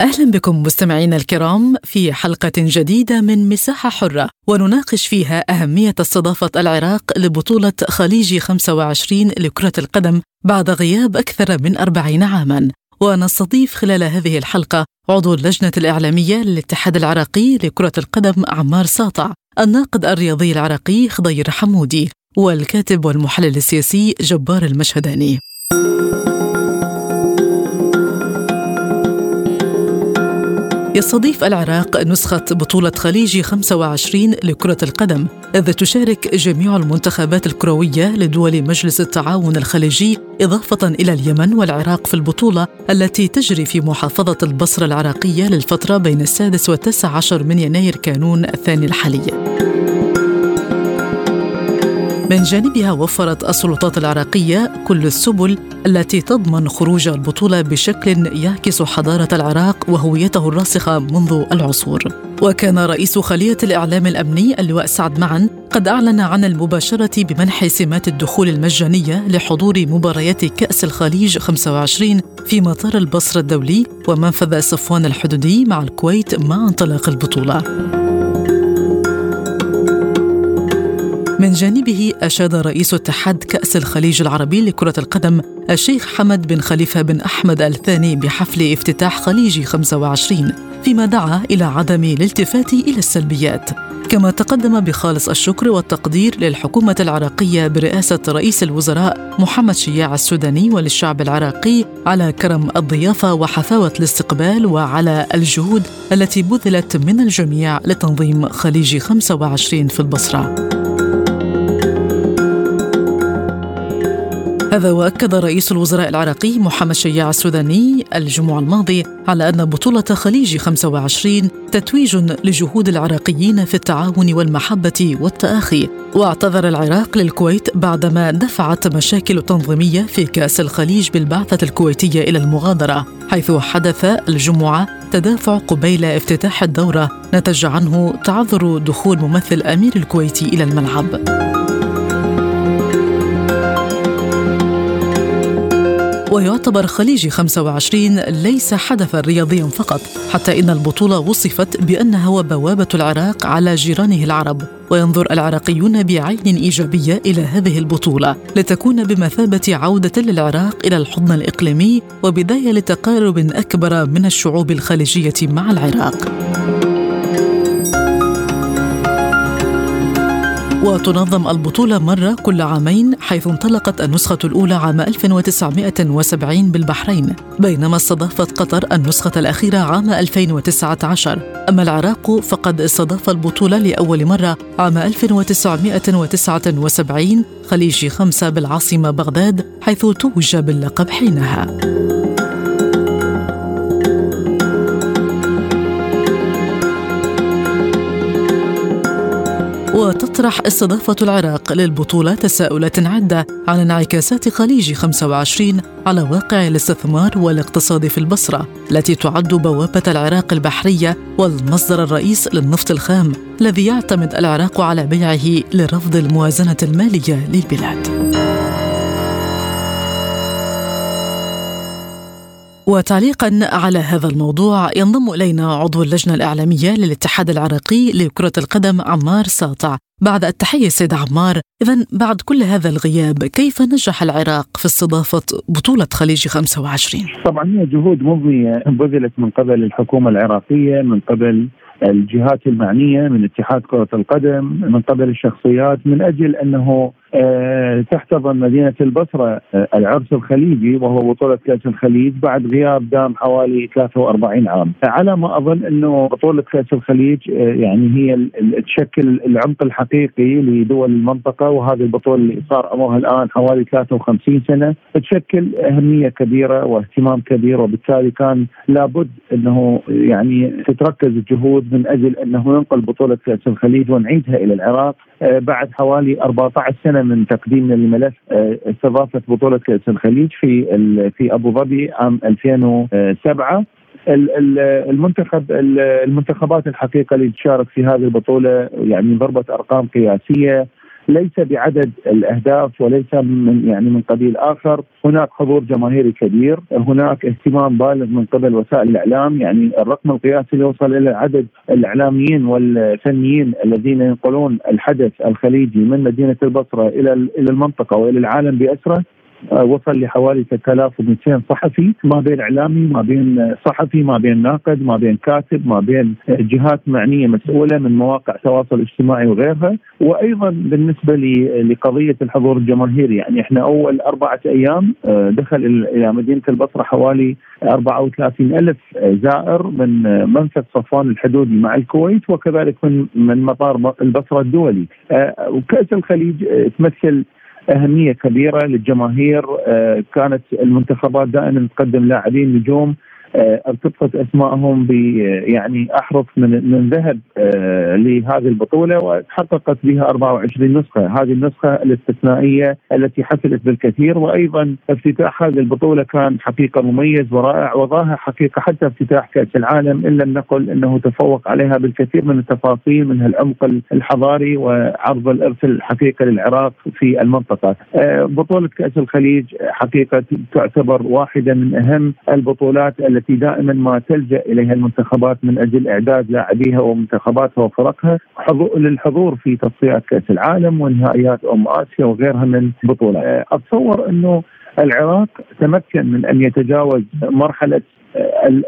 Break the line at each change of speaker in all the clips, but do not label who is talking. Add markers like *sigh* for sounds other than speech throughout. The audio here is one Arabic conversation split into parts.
أهلا بكم مستمعينا الكرام في حلقة جديدة من مساحة حرة ونناقش فيها أهمية استضافة العراق لبطولة خليج 25 لكرة القدم بعد غياب أكثر من 40 عاما. ونستضيف خلال هذه الحلقة عضو اللجنة الإعلامية للاتحاد العراقي لكرة القدم عمار ساطع الناقد الرياضي العراقي خضير حمودي والكاتب والمحلل السياسي جبار المشهداني. يستضيف العراق نسخة بطولة خليج 25 لكرة القدم إذ تشارك جميع المنتخبات الكروية لدول مجلس التعاون الخليجي إضافة إلى اليمن والعراق في البطولة التي تجري في محافظة البصرة العراقية للفترة بين السادس والتاسع عشر من يناير كانون الثاني الحالي. من جانبها وفرت السلطات العراقية كل السبل التي تضمن خروج البطولة بشكل يعكس حضارة العراق وهويته الراسخة منذ العصور. وكان رئيس خلية الإعلام الأمني اللواء سعد معن قد أعلن عن المباشرة بمنح سمات الدخول المجانية لحضور مباريات كأس الخليج 25 في مطار البصره الدولي ومنفذ صفوان الحدودي مع الكويت مع انطلاق البطولة. من جانبه أشاد رئيس اتحاد كأس الخليج العربي لكرة القدم الشيخ حمد بن خليفة بن أحمد الثاني بحفل افتتاح خليج 25 فيما دعا إلى عدم الالتفات إلى السلبيات. كما تقدم بخالص الشكر والتقدير للحكومة العراقية برئاسة رئيس الوزراء محمد شياع السوداني وللشعب العراقي على كرم الضيافة وحفاوة الاستقبال وعلى الجهود التي بذلت من الجميع لتنظيم خليج 25 في البصرة. هذا وأكد رئيس الوزراء العراقي محمد شياع السوداني الجمعة الماضي على أن بطولة خليج 25 تتويج لجهود العراقيين في التعاون والمحبة والتآخي. واعتذر العراق للكويت بعدما دفعت مشاكل تنظيمية في كأس الخليج بالبعثة الكويتية إلى المغادرة حيث حدث الجمعة تدافع قبيل افتتاح الدورة. نتج عنه تعذر دخول ممثل أمير الكويت إلى الملعب. ويعتبر خليج 25 ليس حدثا رياضيا فقط حتى إن البطولة وصفت بأنها هو بوابة العراق على جيرانه العرب. وينظر العراقيون بعين إيجابية إلى هذه البطولة لتكون بمثابة عودة للعراق إلى الحضن الإقليمي وبداية لتقارب أكبر من الشعوب الخليجية مع العراق. وتنظم البطولة مرة كل عامين حيث انطلقت النسخة الأولى عام 1970 بالبحرين بينما استضافت قطر النسخة الأخيرة عام 2019 أما العراق فقد استضاف البطولة لأول مرة عام 1979 خليج خمسة بالعاصمة بغداد حيث توج باللقب حينها. وتطرح استضافة العراق للبطولة تساؤلات عدة عن انعكاسات خليج 25 على واقع الاستثمار والاقتصاد في البصرة التي تعد بوابة العراق البحرية والمصدر الرئيس للنفط الخام الذي يعتمد العراق على بيعه لرفض الموازنة المالية للبلاد. وتعليقا على هذا الموضوع ينضم إلينا عضو اللجنة الإعلامية للاتحاد العراقي لكرة القدم عمار ساطع. بعد التحية سيد عمار اذا بعد كل هذا الغياب كيف نجح العراق في استضافة بطولة خليج 25
طبعا هي جهود مضنيه بذلت من قبل الحكومة العراقية من قبل الجهات المعنية من اتحاد كرة القدم من قبل الشخصيات من أجل أنه تحتضن مدينة البصرة آه، العرس الخليجي وهو بطولة كأس الخليج بعد غياب دام حوالي 43 عام، على ما أظن إنه بطولة كأس الخليج يعني هي تشكل العمق الحقيقي لدول المنطقة وهذه البطولة اللي صار امرها الآن حوالي 53 سنة. تشكل أهمية كبيرة واهتمام كبير وبالتالي كان لابد إنه يعني تتركز الجهود من أجل إنه ننقل بطولة كأس الخليج ونعيدها إلى العراق بعد حوالي 14 من تقديمنا لملف استضافه بطولة كأس الخليج في في أبو ظبي عام 2007 المنتخب المنتخبات الحقيقة اللي تشارك في هذه البطولة يعني ضربت أرقام قياسية ليس بعدد الأهداف وليس من يعني من قبيل آخر، هناك حضور جماهيري كبير، هناك اهتمام بالغ من قبل وسائل الإعلام، يعني الرقم القياسي اللي يوصل إلى عدد الإعلاميين والفنيين الذين ينقلون الحدث الخليجي من مدينة البصرة إلى إلى المنطقة وإلى العالم بأسره. وصل لحوالي 3200 صحفي ما بين إعلامي ما بين صحفي ما بين ناقد ما بين كاتب ما بين جهات معنية مسؤولة من مواقع التواصل الاجتماعي وغيرها. وأيضا بالنسبة لقضية الحضور الجماهيري يعني إحنا أول أربعة أيام آه، دخل إلى مدينة البصرة حوالي 34 ألف زائر من منفذ صفوان الحدودي مع الكويت وكذلك من من مطار البصرة الدولي. آه، وكأس الخليج تمثل أهمية كبيرة للجماهير آه، كانت المنتخبات دائما تقدم لاعبين نجوم آه، ارتبطت اسمائهم ب يعني احرف من من ذهب آه، لهذه البطولة وتحققت بها 24 نسخة، هذه النسخة الاستثنائية التي حفلت بالكثير وأيضا افتتاح هذه البطولة كان حقيقة مميز ورائع وظاهر حقيقة حتى افتتاح كأس العالم إن لم نقل أنه تفوق عليها بالكثير من التفاصيل من العمق الحضاري وعرض الإرث الحقيقة للعراق في المنطقة. آه، بطولة كأس الخليج حقيقة تعتبر واحدة من أهم البطولات التي التي دائما ما تلجأ إليها المنتخبات من أجل إعداد لاعبيها ومنتخباتها وفرقها للحضور في تصفيات كأس العالم ونهائيات أم آسيا وغيرها من بطولات. أتصور أنه العراق تمكن من أن يتجاوز مرحلة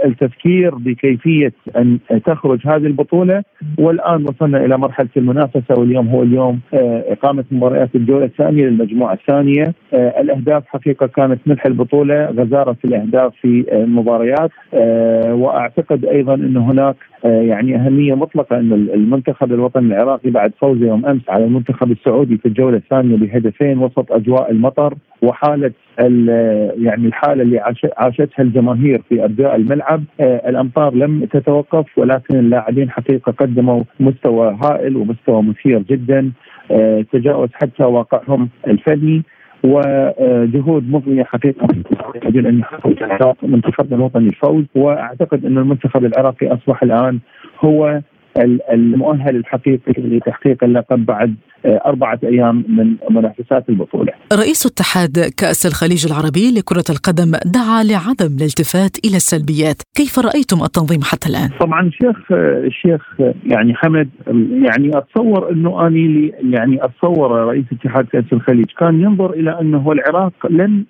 التفكير بكيفية أن تخرج هذه البطولة والآن وصلنا إلى مرحلة المنافسة واليوم هو اليوم آه، إقامة مباريات الجولة الثانية للمجموعة الثانية. آه، الأهداف حقيقة كانت ملح البطولة غزارة الأهداف في المباريات. آه، وأعتقد أيضا أن هناك يعني أهمية مطلقة أن المنتخب الوطني العراقي بعد فوزه يوم أمس على المنتخب السعودي في الجولة الثانية بهدفين وسط أجواء المطر وحالة يعني الحالة اللي عاشتها الجماهير في ارجاء الملعب. آه، الأمطار لم تتوقف ولكن اللاعبين حقيقة قدموا مستوى هائل ومستوى مثير جدا. آه، تجاوز حتى واقعهم الفني وجهود مضنيه حقيقة من أن منتخبنا الوطني الفوز. وأعتقد أن المنتخب العراقي أصبح الآن هو المؤهل الحقيقي لتحقيق اللقب بعد آه، أربعة أيام من منافسات البطولة
رئيس اتحاد كأس الخليج العربي لكرة القدم دعا لعدم الالتفات إلى السلبيات كيف رأيتم التنظيم حتى الآن؟
طبعا الشيخ الشيخ يعني حمد يعني أتصور أنه أني يعني أتصور رئيس اتحاد كأس الخليج كان ينظر إلى أنه العراق لن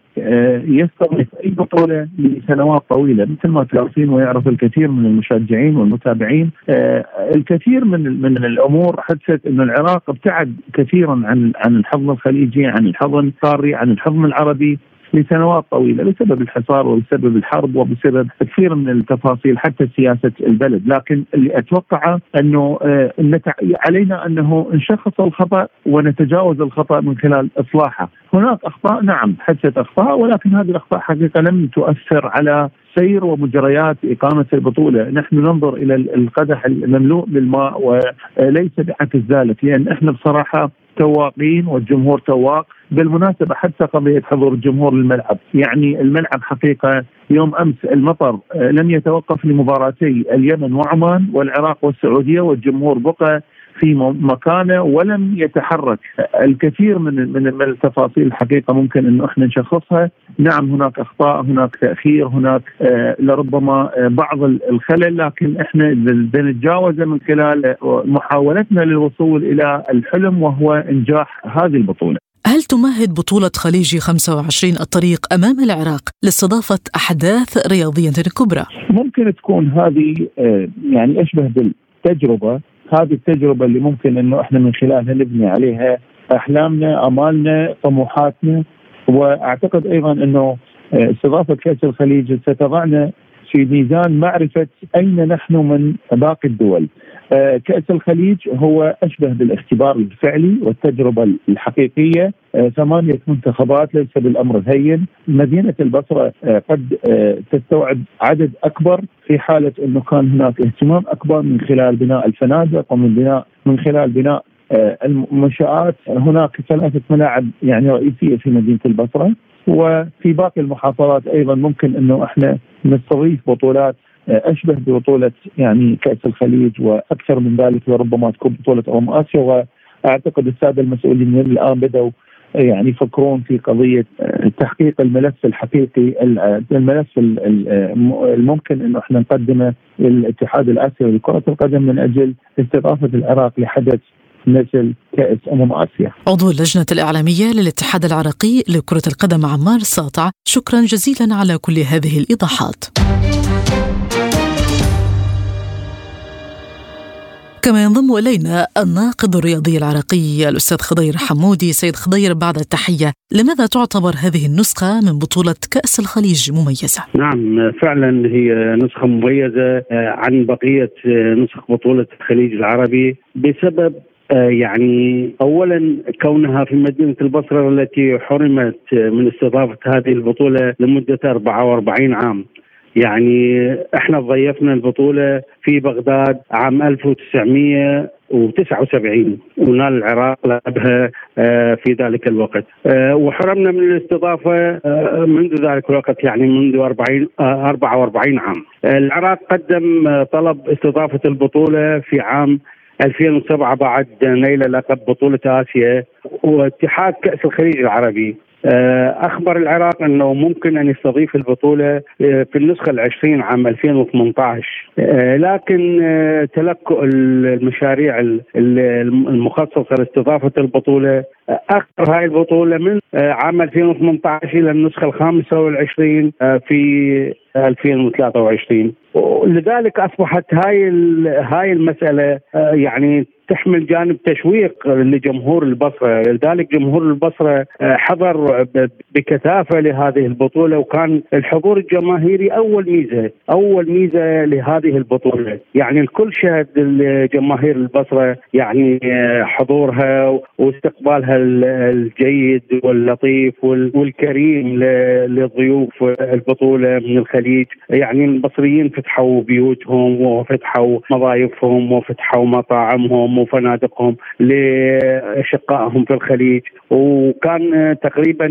يستضيف أي بطولة لسنوات طويلة مثل ما تعرفين ويعرف الكثير من المشجعين والمتابعين. آه، الكثير من من الأمور حدثت إنه العراق ابتعد كثيرا عن عن الحضن الخليجي عن الحضن القاري عن الحضن العربي. لسنوات طويلة بسبب الحصار وبسبب الحرب وبسبب كثير من التفاصيل حتى سياسة البلد، لكن اللي اتوقعه أنه آه علينا أنه نشخص الخطأ ونتجاوز الخطأ من خلال إصلاحه، هناك أخطاء نعم حدثت أخطاء ولكن هذه الأخطاء حقيقة لم تؤثر على سير ومجريات إقامة البطولة. نحن ننظر إلى القدح المملوء بالماء وليس بعكس ذلك لأن إحنا بصراحة تواقين والجمهور تواق بالمناسبة حتى قضية حضور الجمهور للملعب. يعني الملعب حقيقة يوم أمس المطر لم يتوقف لمباراتي اليمن وعمان والعراق والسعودية والجمهور بقى في مكانه ولم يتحرك. الكثير من من التفاصيل الحقيقة ممكن إنه إحنا نشخصها. نعم هناك أخطاء هناك تأخير هناك آه لربما آه بعض الخلل لكن إحنا بنتجاوزه من خلال محاولتنا للوصول إلى الحلم وهو إنجاح هذه البطولة.
هل تمهد بطولة خليجي 25 الطريق أمام العراق لاستضافة أحداث رياضية كبرى؟
ممكن تكون هذه آه، يعني أشبه بالتجربة. هذه التجربة اللي ممكن إنه إحنا من خلالها نبني عليها أحلامنا أمالنا طموحاتنا وأعتقد أيضا إنه استضافة كأس الخليج ستضعنا في ميزان معرفة أين نحن من باقي الدول. آه، كأس الخليج هو أشبه بالاختبار الفعلي والتجربة الحقيقية. آه، ثمانية منتخبات ليس بالأمر الهين، مدينة البصرة آه، قد تستوعب عدد أكبر في حالة إنه كان هناك اهتمام أكبر من خلال بناء الفنادق ومن بناء من خلال بناء المنشآت. هناك ثلاثة ملاعب يعني رئيسية في مدينة البصرة. وفي باقي المحافظات أيضا ممكن أنه إحنا نستضيف بطولات أشبه ببطولة يعني كأس الخليج وأكثر من ذلك وربما تكون بطولة أمم آسيا. وأعتقد السادة المسؤولين الآن بدأوا يعني يفكرون في قضية تحقيق الملف الحقيقي الملف الممكن إنه إحنا نقدمه للاتحاد الآسيوي لكرة القدم من أجل استضافة العراق لحدث مثل كأس أمم آسيا.
عضو اللجنة الإعلامية للاتحاد العراقي لكرة القدم عمار ساطع شكرا جزيلا على كل هذه الإيضاحات. كما ينضم إلينا الناقد الرياضي العراقي الأستاذ خضير حمودي. سيد خضير بعد التحية لماذا تعتبر هذه النسخة من بطولة كأس الخليج مميزة؟
نعم فعلا هي نسخة مميزة آه، عن بقية آه، نسخ بطولة الخليج العربي بسبب آه، يعني اولا كونها في مدينة البصرة التي حرمت من استضافة هذه البطولة لمدة 44 عام. يعني إحنا ضيفنا البطولة في بغداد عام 1979 ونال العراق لعبها آه، في ذلك الوقت. آه، وحرمنا من الاستضافة آه، منذ ذلك الوقت يعني منذ 40 44 عام. العراق قدم طلب استضافة البطولة في عام 2007 بعد نيل لقب بطولة آسيا واتحاد كأس الخليج العربي. أخبر العراق أنه ممكن أن يستضيف البطولة آه، في النسخة العشرين عام 2018 آه، لكن تلكؤ المشاريع المخصصة لاستضافة البطولة اخر هاي البطولة من عام 2018 إلى النسخة الخامسة والعشرين في 2023 لذلك أصبحت هاي هاي المسألة يعني تحمل جانب تشويق لجمهور البصرة، لذلك جمهور البصرة آه، حضر بكثافة لهذه البطولة وكان الحضور الجماهيري أول ميزة، أول ميزة لهذه البطولة، يعني الكل شهد جماهير البصرة يعني آه، حضورها واستقبالها الجيد واللطيف والكريم لضيوف البطولة من الخليج، يعني البصريين فتحوا بيوتهم وفتحوا مضايفهم وفتحوا مطاعمهم وفنادقهم لأشقائهم في الخليج. وكان تقريبا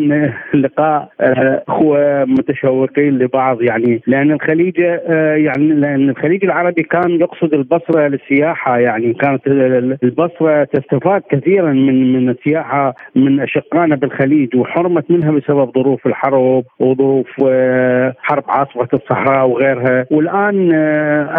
لقاء اخوه متشوقين لبعض يعني. لأن الخليج يعني لأن الخليج العربي كان يقصد البصرة للسياحة يعني. كانت البصرة تستفاد كثيرا من من السياحة من اشقائنا بالخليج وحرمت منها بسبب ظروف الحرب وظروف حرب عاصفة الصحراء وغيرها. والآن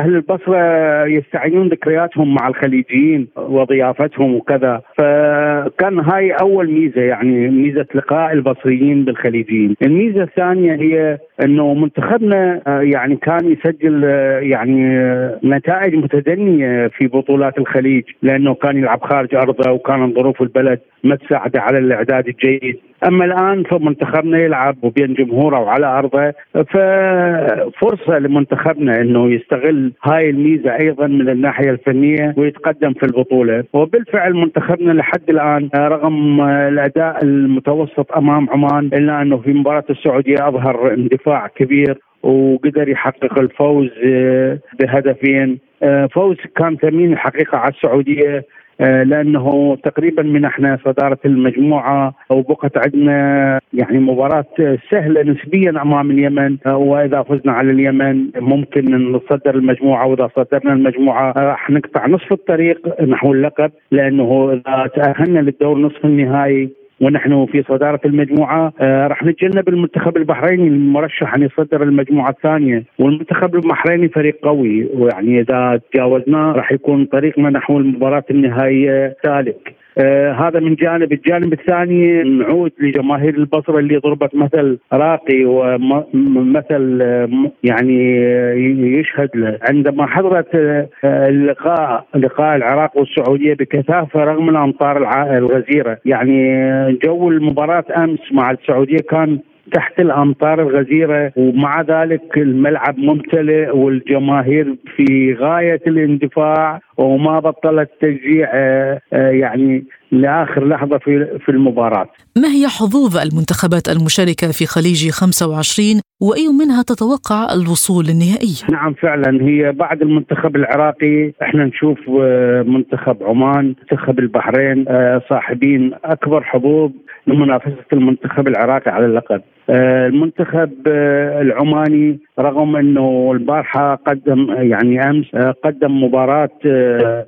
أهل البصرة يستعينون ذكرياتهم مع الخليجيين وضيافتهم وكذا. فكان هاي أول ميزة يعني ميزة لقاء البصريين بالخليجيين، الميزة الثانية هي إنه منتخبنا آه، يعني كان يسجل آه، يعني آه، نتائج متدنية في بطولات الخليج لأنه كان يلعب خارج أرضه وكانت ظروف البلد ما تساعده على الإعداد الجيد، أما الآن فمنتخبنا يلعب وبين جمهوره وعلى أرضه ففرصة لمنتخبنا إنه يستغل هاي الميزة أيضا من الناحية الفنية ويتقدم في البطولة، وبالفعل منتخبنا لحد الآن رغم الأداء المتوسط أمام عمان إلا أنه في مباراة السعودية أظهر اندفاع كبير وقدر يحقق الفوز بهدفين. فوز كان ثمين الحقيقة على السعودية آه، لأنه تقريبا من إحنا صدارة المجموعة وبقت عندنا يعني مباراة سهلة نسبيا أمام اليمن. آه، وإذا فزنا على اليمن ممكن نصدر المجموعة وإذا صدرنا المجموعة آه، راح نقطع نصف الطريق نحو اللقب لأنه إذا تأهلنا للدور نصف النهائي ونحن في صدارة المجموعة آه راح نتجنب المنتخب البحريني المرشح أن يصدر المجموعة الثانية. والمنتخب البحريني فريق قوي ويعني إذا تجاوزناه راح يكون طريقنا نحو المباراة النهائية سالك آه هذا من جانب الجانب الثاني نعود لجماهير البصرة اللي ضربت مثل راقي ومثل يعني يشهد له. عندما حضرت اللقاء لقاء العراق والسعودية بكثافة رغم الأمطار الغزيرة يعني جو المباراة أمس مع السعودية كان تحت الأمطار الغزيرة ومع ذلك الملعب ممتلئ والجماهير في غاية الاندفاع وما بطلت تشجيع آه، آه، يعني لآخر لحظة في في المباراة.
ما هي حظوظ المنتخبات المشاركة في خليج 25 وأي منها تتوقع الوصول للنهائي؟
نعم فعلا هي بعد المنتخب العراقي إحنا نشوف آه، منتخب عمان، منتخب البحرين صاحبين أكبر حظوظ لمنافسة المنتخب العراقي على اللقب. المنتخب العماني رغم إنه البارحة قدم يعني أمس قدم مباراة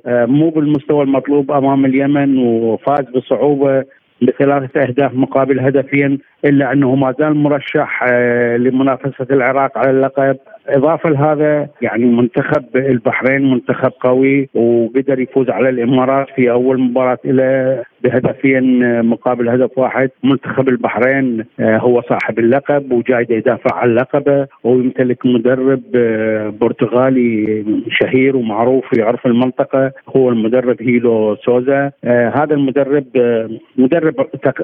مو بالمستوى المطلوب أمام اليمن وفاز بصعوبة بثلاثة أهداف مقابل هدفين إلا أنه ما زال مرشح آه، لمنافسة العراق على اللقب إضافة لهذا يعني منتخب البحرين منتخب قوي وقدر يفوز على الإمارات في أول مباراة له بهدفين آه، مقابل هدف واحد منتخب البحرين آه، هو صاحب اللقب وجاي يدافع عن لقبه ويمتلك مدرب برتغالي شهير ومعروف في عرف المنطقة هو المدرب هيلو سوزا. هذا المدرب مدرب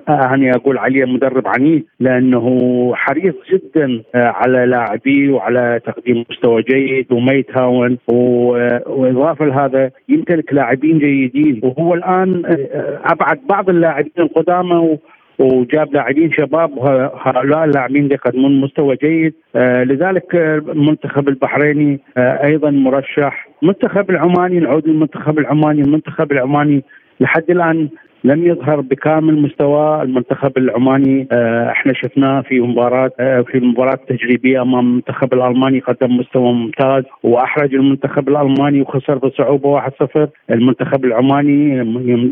أنا أقول عليه مدرب عنيد لأنه حريص جدا آه، على لاعبيه وعلى تقديم مستوى جيد وما يتهاون وإضافة لهذا يمتلك لاعبين جيدين. وهو الآن آه، ابعد بعض اللاعبين القدامى وجاب لاعبين شباب وهؤلاء اللاعبين يقدمون مستوى جيد. آه لذلك المنتخب البحريني آه أيضا مرشح. المنتخب العماني نعود للمنتخب العماني. المنتخب العماني لحد الآن لم يظهر بكامل مستوى المنتخب العماني. آه، إحنا شفناه في مباراة آه، في المباراه التجريبيه أمام المنتخب الألماني قدم مستوى ممتاز وأحرج المنتخب الألماني وخسر بصعوبة 1-0 المنتخب العماني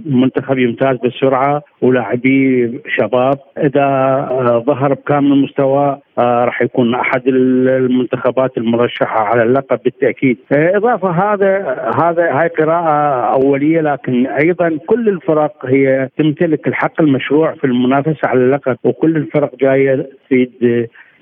منتخب يمتاز بالسرعه ولاعبي شباب. إذا آه، ظهر بكامل مستوى راح يكون أحد المنتخبات المرشحة على اللقب بالتأكيد. إضافة هذا هذا هاي قراءة أولية لكن أيضا كل الفرق هي تمتلك الحق المشروع في المنافسة على اللقب وكل الفرق جاية تريد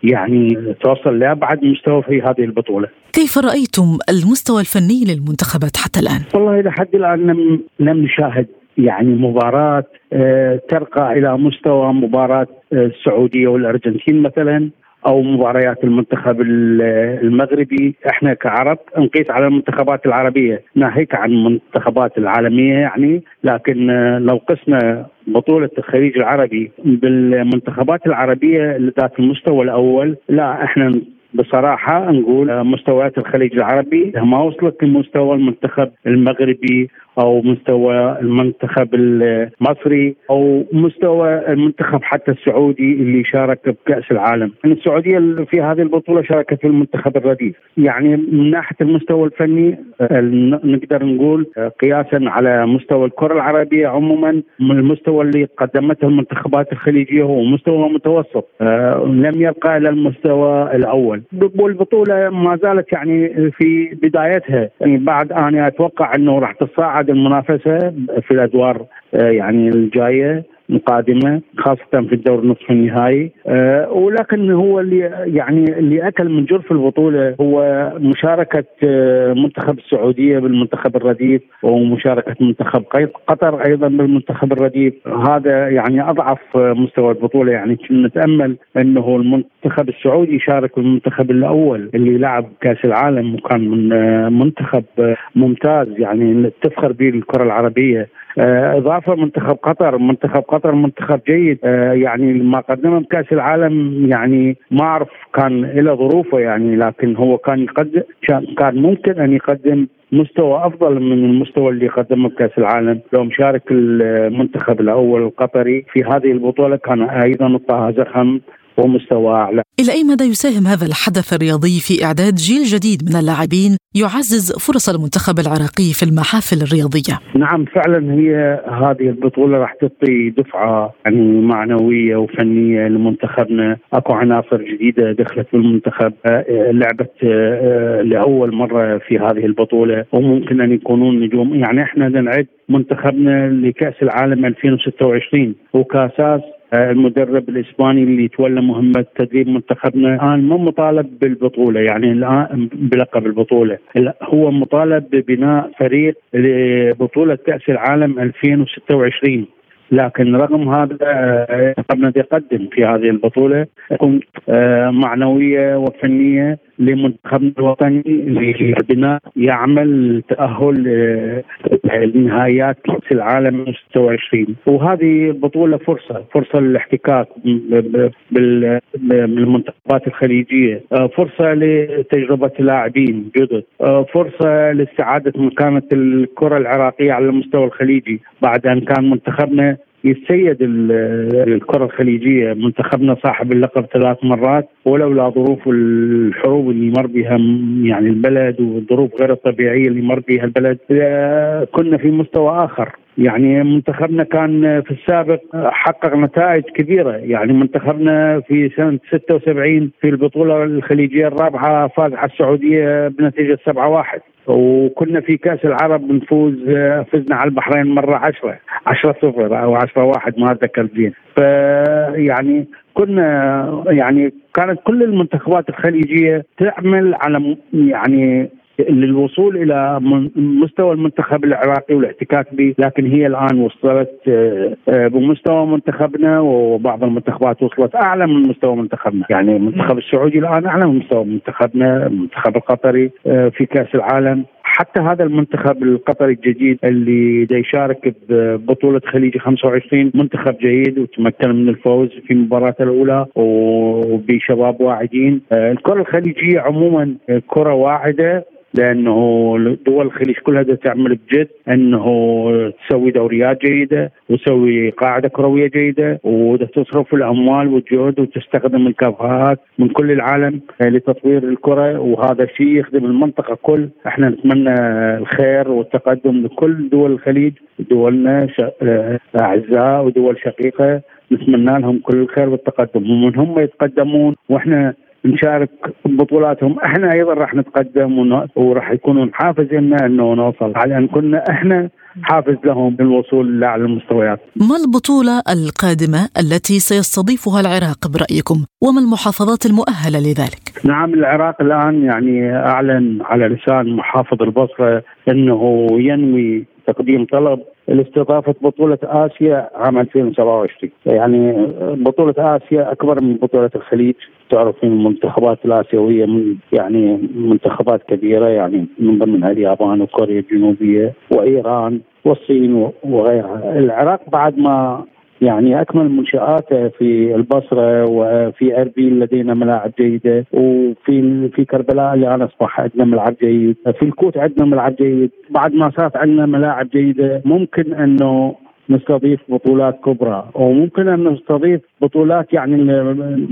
يعني توصل لأبعد مستوى في هذه البطولة.
كيف رأيتم المستوى الفني للمنتخبات حتى الآن؟
والله لحد الآن لم لم نشاهد يعني مباراة آه، ترقى إلى مستوى مباراة آه، السعودية والأرجنتين مثلا أو مباريات المنتخب المغربي. إحنا كعرب نقيس على المنتخبات العربية. ناهيك عن المنتخبات العالمية يعني لكن لو قسنا بطولة الخليج العربي بالمنتخبات العربية ذات المستوى الأول لا إحنا بصراحة نقول مستويات الخليج العربي ما وصلت لمستوى المنتخب المغربي. أو مستوى المنتخب المصري أو مستوى المنتخب حتى السعودي اللي شارك بكأس العالم، يعني السعودية في هذه البطولة شاركت في المنتخب الرديف، يعني من ناحية المستوى الفني نقدر نقول قياسا على مستوى الكرة العربية عموما المستوى اللي قدمته المنتخبات الخليجية هو مستوى متوسط لم يرقى إلى المستوى الأول، والبطولة ما زالت يعني في بدايتها. يعني بعد أنا أتوقع أنه راح تصاعد المنافسة في الأدوار آه، يعني الجاية. القادمه خاصة في الدور نصف النهائي. أه ولكن هو اللي يعني اللي أكل من جرف البطولة هو مشاركة أه منتخب السعودية بالمنتخب الرديف ومشاركة منتخب قطر أيضا بالمنتخب الرديف. هذا يعني أضعف مستوى البطولة. يعني كنا نتأمل أنه المنتخب السعودي يشارك بالمنتخب الأول اللي لعب كأس العالم وكان من أه منتخب ممتاز. يعني تفخر به الكرة العربية. آه، إضافة منتخب قطر. منتخب قطر منتخب جيد. آه، يعني ما قدمه بكاس العالم يعني ما أعرف كان له ظروفه يعني لكن هو كان يقدم كان ممكن أن يقدم مستوى أفضل من المستوى اللي قدمه بكاس العالم. لو مشارك المنتخب الأول القطري في هذه البطولة كان أيضا طه زخم. ومستوى أعلى.
إلى أي مدى يساهم هذا الحدث الرياضي في إعداد جيل جديد من اللاعبين يعزز فرص المنتخب العراقي في المحافل الرياضية؟
نعم فعلا هي هذه البطولة راح تعطي دفعة يعني معنوية وفنية لمنتخبنا، أكو عناصر جديدة دخلت بالمنتخب لعبت لأول مرة في هذه البطولة وممكن أن يكونون نجوم يعني إحنا نعد منتخبنا لكأس العالم 2026 وكأساس المدرب الإسباني اللي تولى مهمة تدريب منتخبنا. الان مو مطالب بالبطولة يعني الآن بلقب البطولة. هو مطالب ببناء فريق لبطولة كأس العالم 2026 لكن رغم هذا منتخبنا يقدم في هذه البطولة آه، معنوية وفنية لمنتخبنا الوطني لبناء يعمل تأهل آه، لنهائيات كأس العالم 26 وهذه البطوله فرصة فرصة للاحتكاك بالمنتخبات الخليجية. آه، فرصة لتجربة لاعبين جدد. فرصة لاستعادة مكانة الكرة العراقية على المستوى الخليجي بعد أن كان منتخبنا يتسيد الكرة الخليجية. منتخبنا صاحب اللقب ثلاث مرات ولولا ظروف الحروب اللي مر بها يعني البلد والظروف غير الطبيعية اللي مر بها البلد كنا في مستوى آخر. يعني منتخبنا كان في السابق حقق نتائج كبيرة. يعني منتخبنا في سنة 76 في البطولة الخليجية الرابعة فاز على السعودية بنتيجة 7-1 وكنا في كأس العرب بنفوز فزنا على البحرين مرة 10 10 0 أو 10 1 ما أتذكر زين فيعني كنا يعني كانت كل المنتخبات الخليجية تعمل على يعني للوصول إلى مستوى المنتخب العراقي والاحتكاك به لكن هي الآن وصلت آه، آه، بمستوى منتخبنا وبعض المنتخبات وصلت أعلى من مستوى منتخبنا. يعني المنتخب السعودي الآن أعلى من مستوى منتخبنا المنتخب القطري آه، في كأس العالم. حتى هذا المنتخب القطري الجديد اللي دا يشارك ببطولة خليج 25 منتخب جيد وتمكن من الفوز في مباراته الأولى وبشباب واعدين. الكرة الخليجية عموما كرة واعدة لأنه دول الخليج كلها تعمل بجد أنه تسوي دوريات جيدة وتسوي قاعدة كروية جيدة وتصرف الأموال والجهد وتستخدم الكفاءات من كل العالم لتطوير الكرة. وهذا الشيء يخدم المنطقة كل. إحنا نتمنى الخير والتقدم لكل دول الخليج دولنا أعزاء ودول شقيقة. نتمنى لهم كل الخير والتقدم. ومن هم يتقدمون؟ وإحنا نشارك ببطولاتهم إحنا أيضا راح نتقدم وراح يكونون حافز لنا انه نوصل على ان كنا إحنا حافز لهم للوصول لاعلى المستويات.
ما البطولة القادمة التي سيستضيفها العراق برأيكم؟ وما المحافظات المؤهلة لذلك؟
نعم العراق الآن يعني أعلن على لسان محافظ البصرة إنه ينوي تقديم طلب لاستضافة بطولة آسيا عام 2027 يعني بطولة آسيا أكبر من بطولة الخليج تعرفين المنتخبات الآسيوية من يعني منتخبات كبيرة يعني من ضمنها اليابان وكوريا الجنوبية وإيران والصين وغيرها. العراق بعد ما يعني أكمل منشآته في البصرة وفي اربيل لدينا ملاعب جيدة وفي في كربلاء الان أصبح عندنا ملعب جيد، في الكوت عندنا ملعب جيد، بعد ما صارت عندنا ملاعب جيدة ممكن إنه نستضيف بطولات كبرى وممكن أن نستضيف بطولات يعني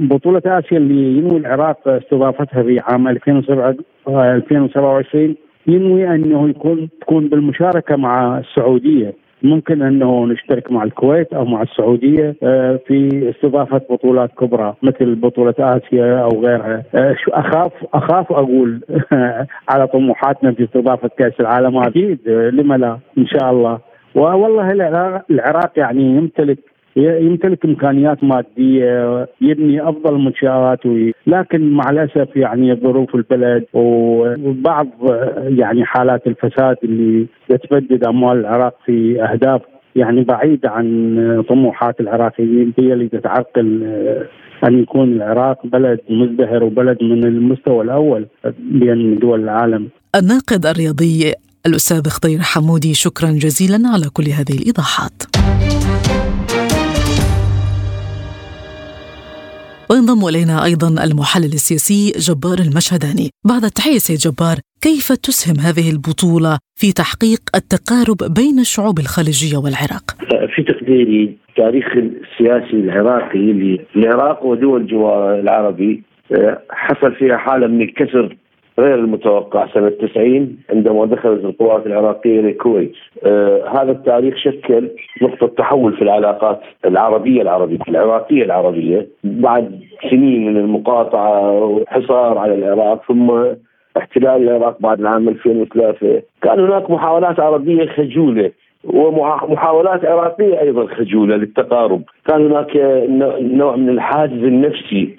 بطولة آسيا اللي ينوي العراق استضافتها في عام 2007 2027 ينوي أنه يكون تكون بالمشاركة مع السعودية. ممكن أنه نشترك مع الكويت أو مع السعودية آه، في استضافة بطولات كبرى مثل بطولة آسيا أو غيرها. آه، اخاف أخاف أقول *laughs* على طموحاتنا في استضافة كأس العالم. أكيد لما لا إن شاء الله. والله العراق يعني يمتلك يمتلك إمكانيات مادية يبني أفضل منشآت لكن مع الأسف يعني ظروف البلد وبعض يعني حالات الفساد اللي تبدد أموال العراق في أهداف يعني بعيدة عن طموحات العراقيين هي اللي تتعرقل أن يكون العراق بلد مزدهر وبلد من المستوى الأول بين دول العالم.
الناقد الرياضي الأستاذ خضير حمودي شكرا جزيلا على كل هذه الإيضاحات. وينضم إلينا أيضا المحلل السياسي جبار المشهداني بعد التحية سيد جبار كيف تسهم هذه البطولة في تحقيق التقارب بين الشعوب الخليجية والعراق؟
في تقديري التاريخ السياسي العراقي العراق ودول الجوار العربي آه، حصل فيها حالة من الكسر غير المتوقع سنة 90 عندما دخلت القوات العراقية للكويت. آه هذا التاريخ شكل نقطة تحول في العلاقات العربية العربية العراقية العربية بعد سنين من المقاطعة وحصار على العراق ثم احتلال العراق بعد العام 2003 كان هناك محاولات عربية خجولة ومحاولات عراقية أيضا خجولة للتقارب. كان هناك نوع من الحاجز النفسي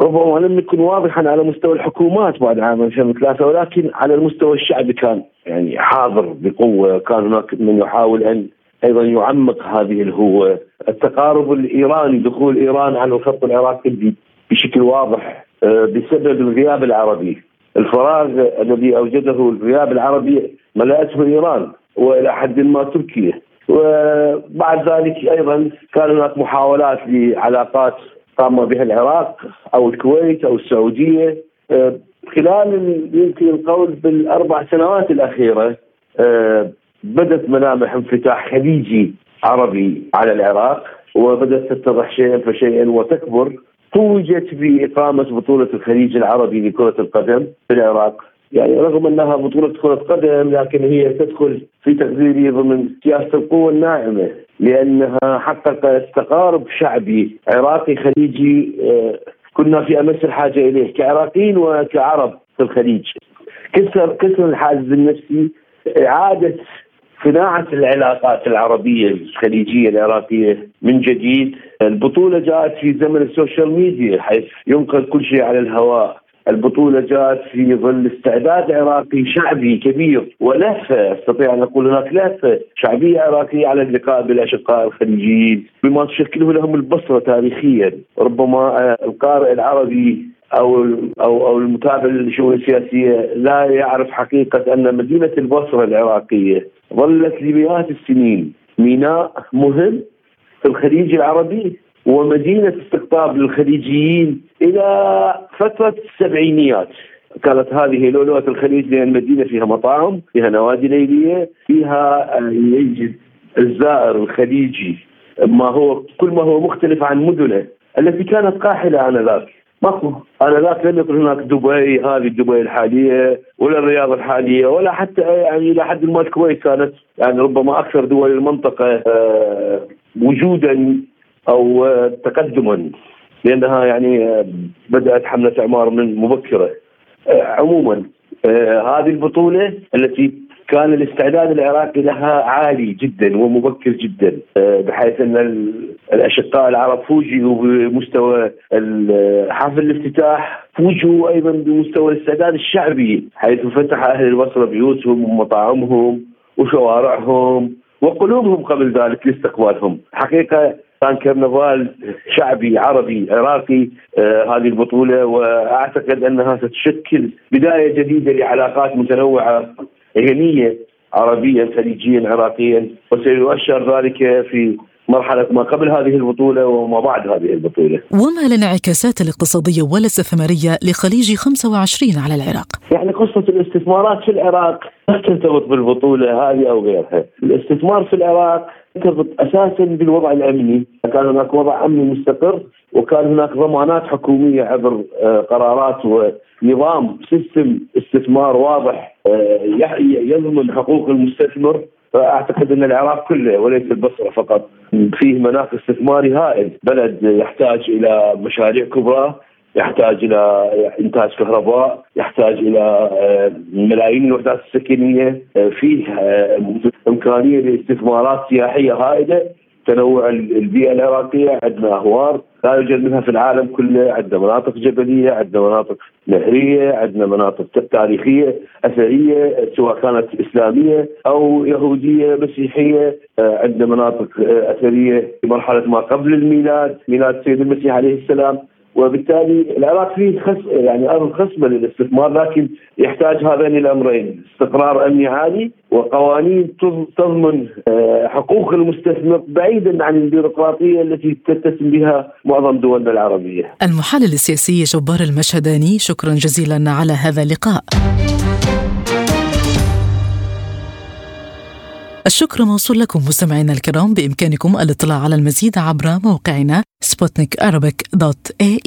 ربما لم يكن واضحا على مستوى الحكومات بعد عام 2003 ولكن على المستوى الشعبي كان يعني حاضر بقوة كان هناك من يحاول أن أيضا يعمق هذه الهوة. التقارب الإيراني دخول إيران على الخط العراقي بشكل واضح آه، بسبب الغياب العربي. الفراغ الذي أوجده الغياب العربي ملأته إيران وإلى حد ما تركيا. وبعد ذلك أيضا كان هناك محاولات لعلاقات قام بها العراق أو الكويت أو السعودية. آه، خلال يمكن القول بالأربع سنوات الأخيرة آه، بدت ملامح انفتاح خليجي عربي على العراق وبدأت تتضح شيئا فشيئا وتكبر. توجت بإقامة بطولة الخليج العربي لكرة القدم في العراق. يعني رغم أنها بطولة كرة قدم لكن هي تدخل في تقديري ضمن سياسة القوة الناعمة. لأنها حققت تقارب شعبي عراقي خليجي آه، كنا في أمس الحاجة إليه كعراقيين وكعرب في الخليج. كسر كسر الحاجز النفسي إعادة صناعة العلاقات العربية الخليجية العراقية من جديد. البطولة جاءت في زمن ال social media حيث ينقل كل شيء على الهواء. البطولة جاءت في ظل استعداد عراقي شعبي كبير ولهفة استطيع أن أقول هناك لهفة شعبية عراقية على اللقاء بالأشقاء الخليجيين بما تشكله لهم البصرة تاريخيا. ربما آه، القارئ العربي أو أو أو المتابع للشؤون السياسية لا يعرف حقيقة أن مدينة البصرة العراقية ظلت لمئات السنين ميناء مهم في الخليج العربي. ومدينة استقطاب للخليجيين إلى فترة السبعينيات. كانت هذه لؤلؤة الخليج لأن المدينة فيها مطاعم فيها نوادي ليلية فيها آه، يجد الزائر الخليجي. ما هو كل ما هو مختلف عن مدنه. التي كانت قاحلة آنذاك. ماكو. آنذاك لم يكن هناك دبي هذه دبي الحالية ولا الرياض الحالية ولا حتى يعني إلى حد ما الكويت كانت. يعني ربما أكثر دول المنطقة آه، وجودا أو تقدما لأنها يعني بدأت حملة إعمار من مبكرة. عموما هذه البطولة التي كان الاستعداد العراقي لها عالي جدا ومبكر جدا بحيث أن الأشقاء العرب فوجئوا بمستوى حفل الافتتاح فوجئوا أيضا بمستوى الاستعداد الشعبي حيث فتح أهل البصره بيوتهم ومطاعمهم وشوارعهم وقلوبهم قبل ذلك لاستقبالهم. حقيقة كان كرنفال شعبي عربي عراقي آه هذه البطولة وأعتقد أنها ستشكل بداية جديدة لعلاقات متنوعة غنية عربيا خليجيا عراقيا وسيؤشر ذلك في مرحلة ما قبل هذه البطولة وما بعد هذه البطولة.
وما الانعكاسات الاقتصادية والإستثمارية لخليج 25 على العراق؟
يعني قصة الاستثمارات في العراق لا ترتبط بالبطولة هذه أو غيرها. الاستثمار في العراق يرتبط أساسا بالوضع الأمني، كان هناك وضع أمني مستقر وكان هناك ضمانات حكومية عبر آه، قرارات ونظام سيستم استثمار واضح آه، يضمن حقوق المستثمر. فأعتقد أن العراق كله وليس البصرة فقط. فيه مناخ استثماري هائل، بلد يحتاج إلى مشاريع كبرى يحتاج إلى إنتاج كهرباء، يحتاج إلى آه، ملايين الوحدات السكنية، آه، فيه آه، إمكانية لاستثمارات سياحية هائلة، تنوع البيئة العراقية، عندنا اهوار لا يوجد منها في العالم كله، عندنا مناطق جبلية، عندنا مناطق نهرية، عندنا مناطق تاريخية أثرية سواء كانت إسلامية أو يهودية مسيحية، عندنا مناطق أثرية في مرحلة ما قبل الميلاد، ميلاد السيد المسيح عليه السلام، وبالتالي العراق فيه خص يعني أرض خصبة للاستثمار لكن يحتاج هذين الأمرين استقرار أمني عالي وقوانين تضمن آه، حقوق المستثمر بعيدا عن البيروقراطية التي تتسم بها معظم دولنا العربية.
المحلل السياسي جبار المشهداني شكرا جزيلا على هذا اللقاء. الشكر موصول لكم مستمعينا الكرام بإمكانكم الاطلاع على المزيد عبر موقعنا سبوتنيك دوت اي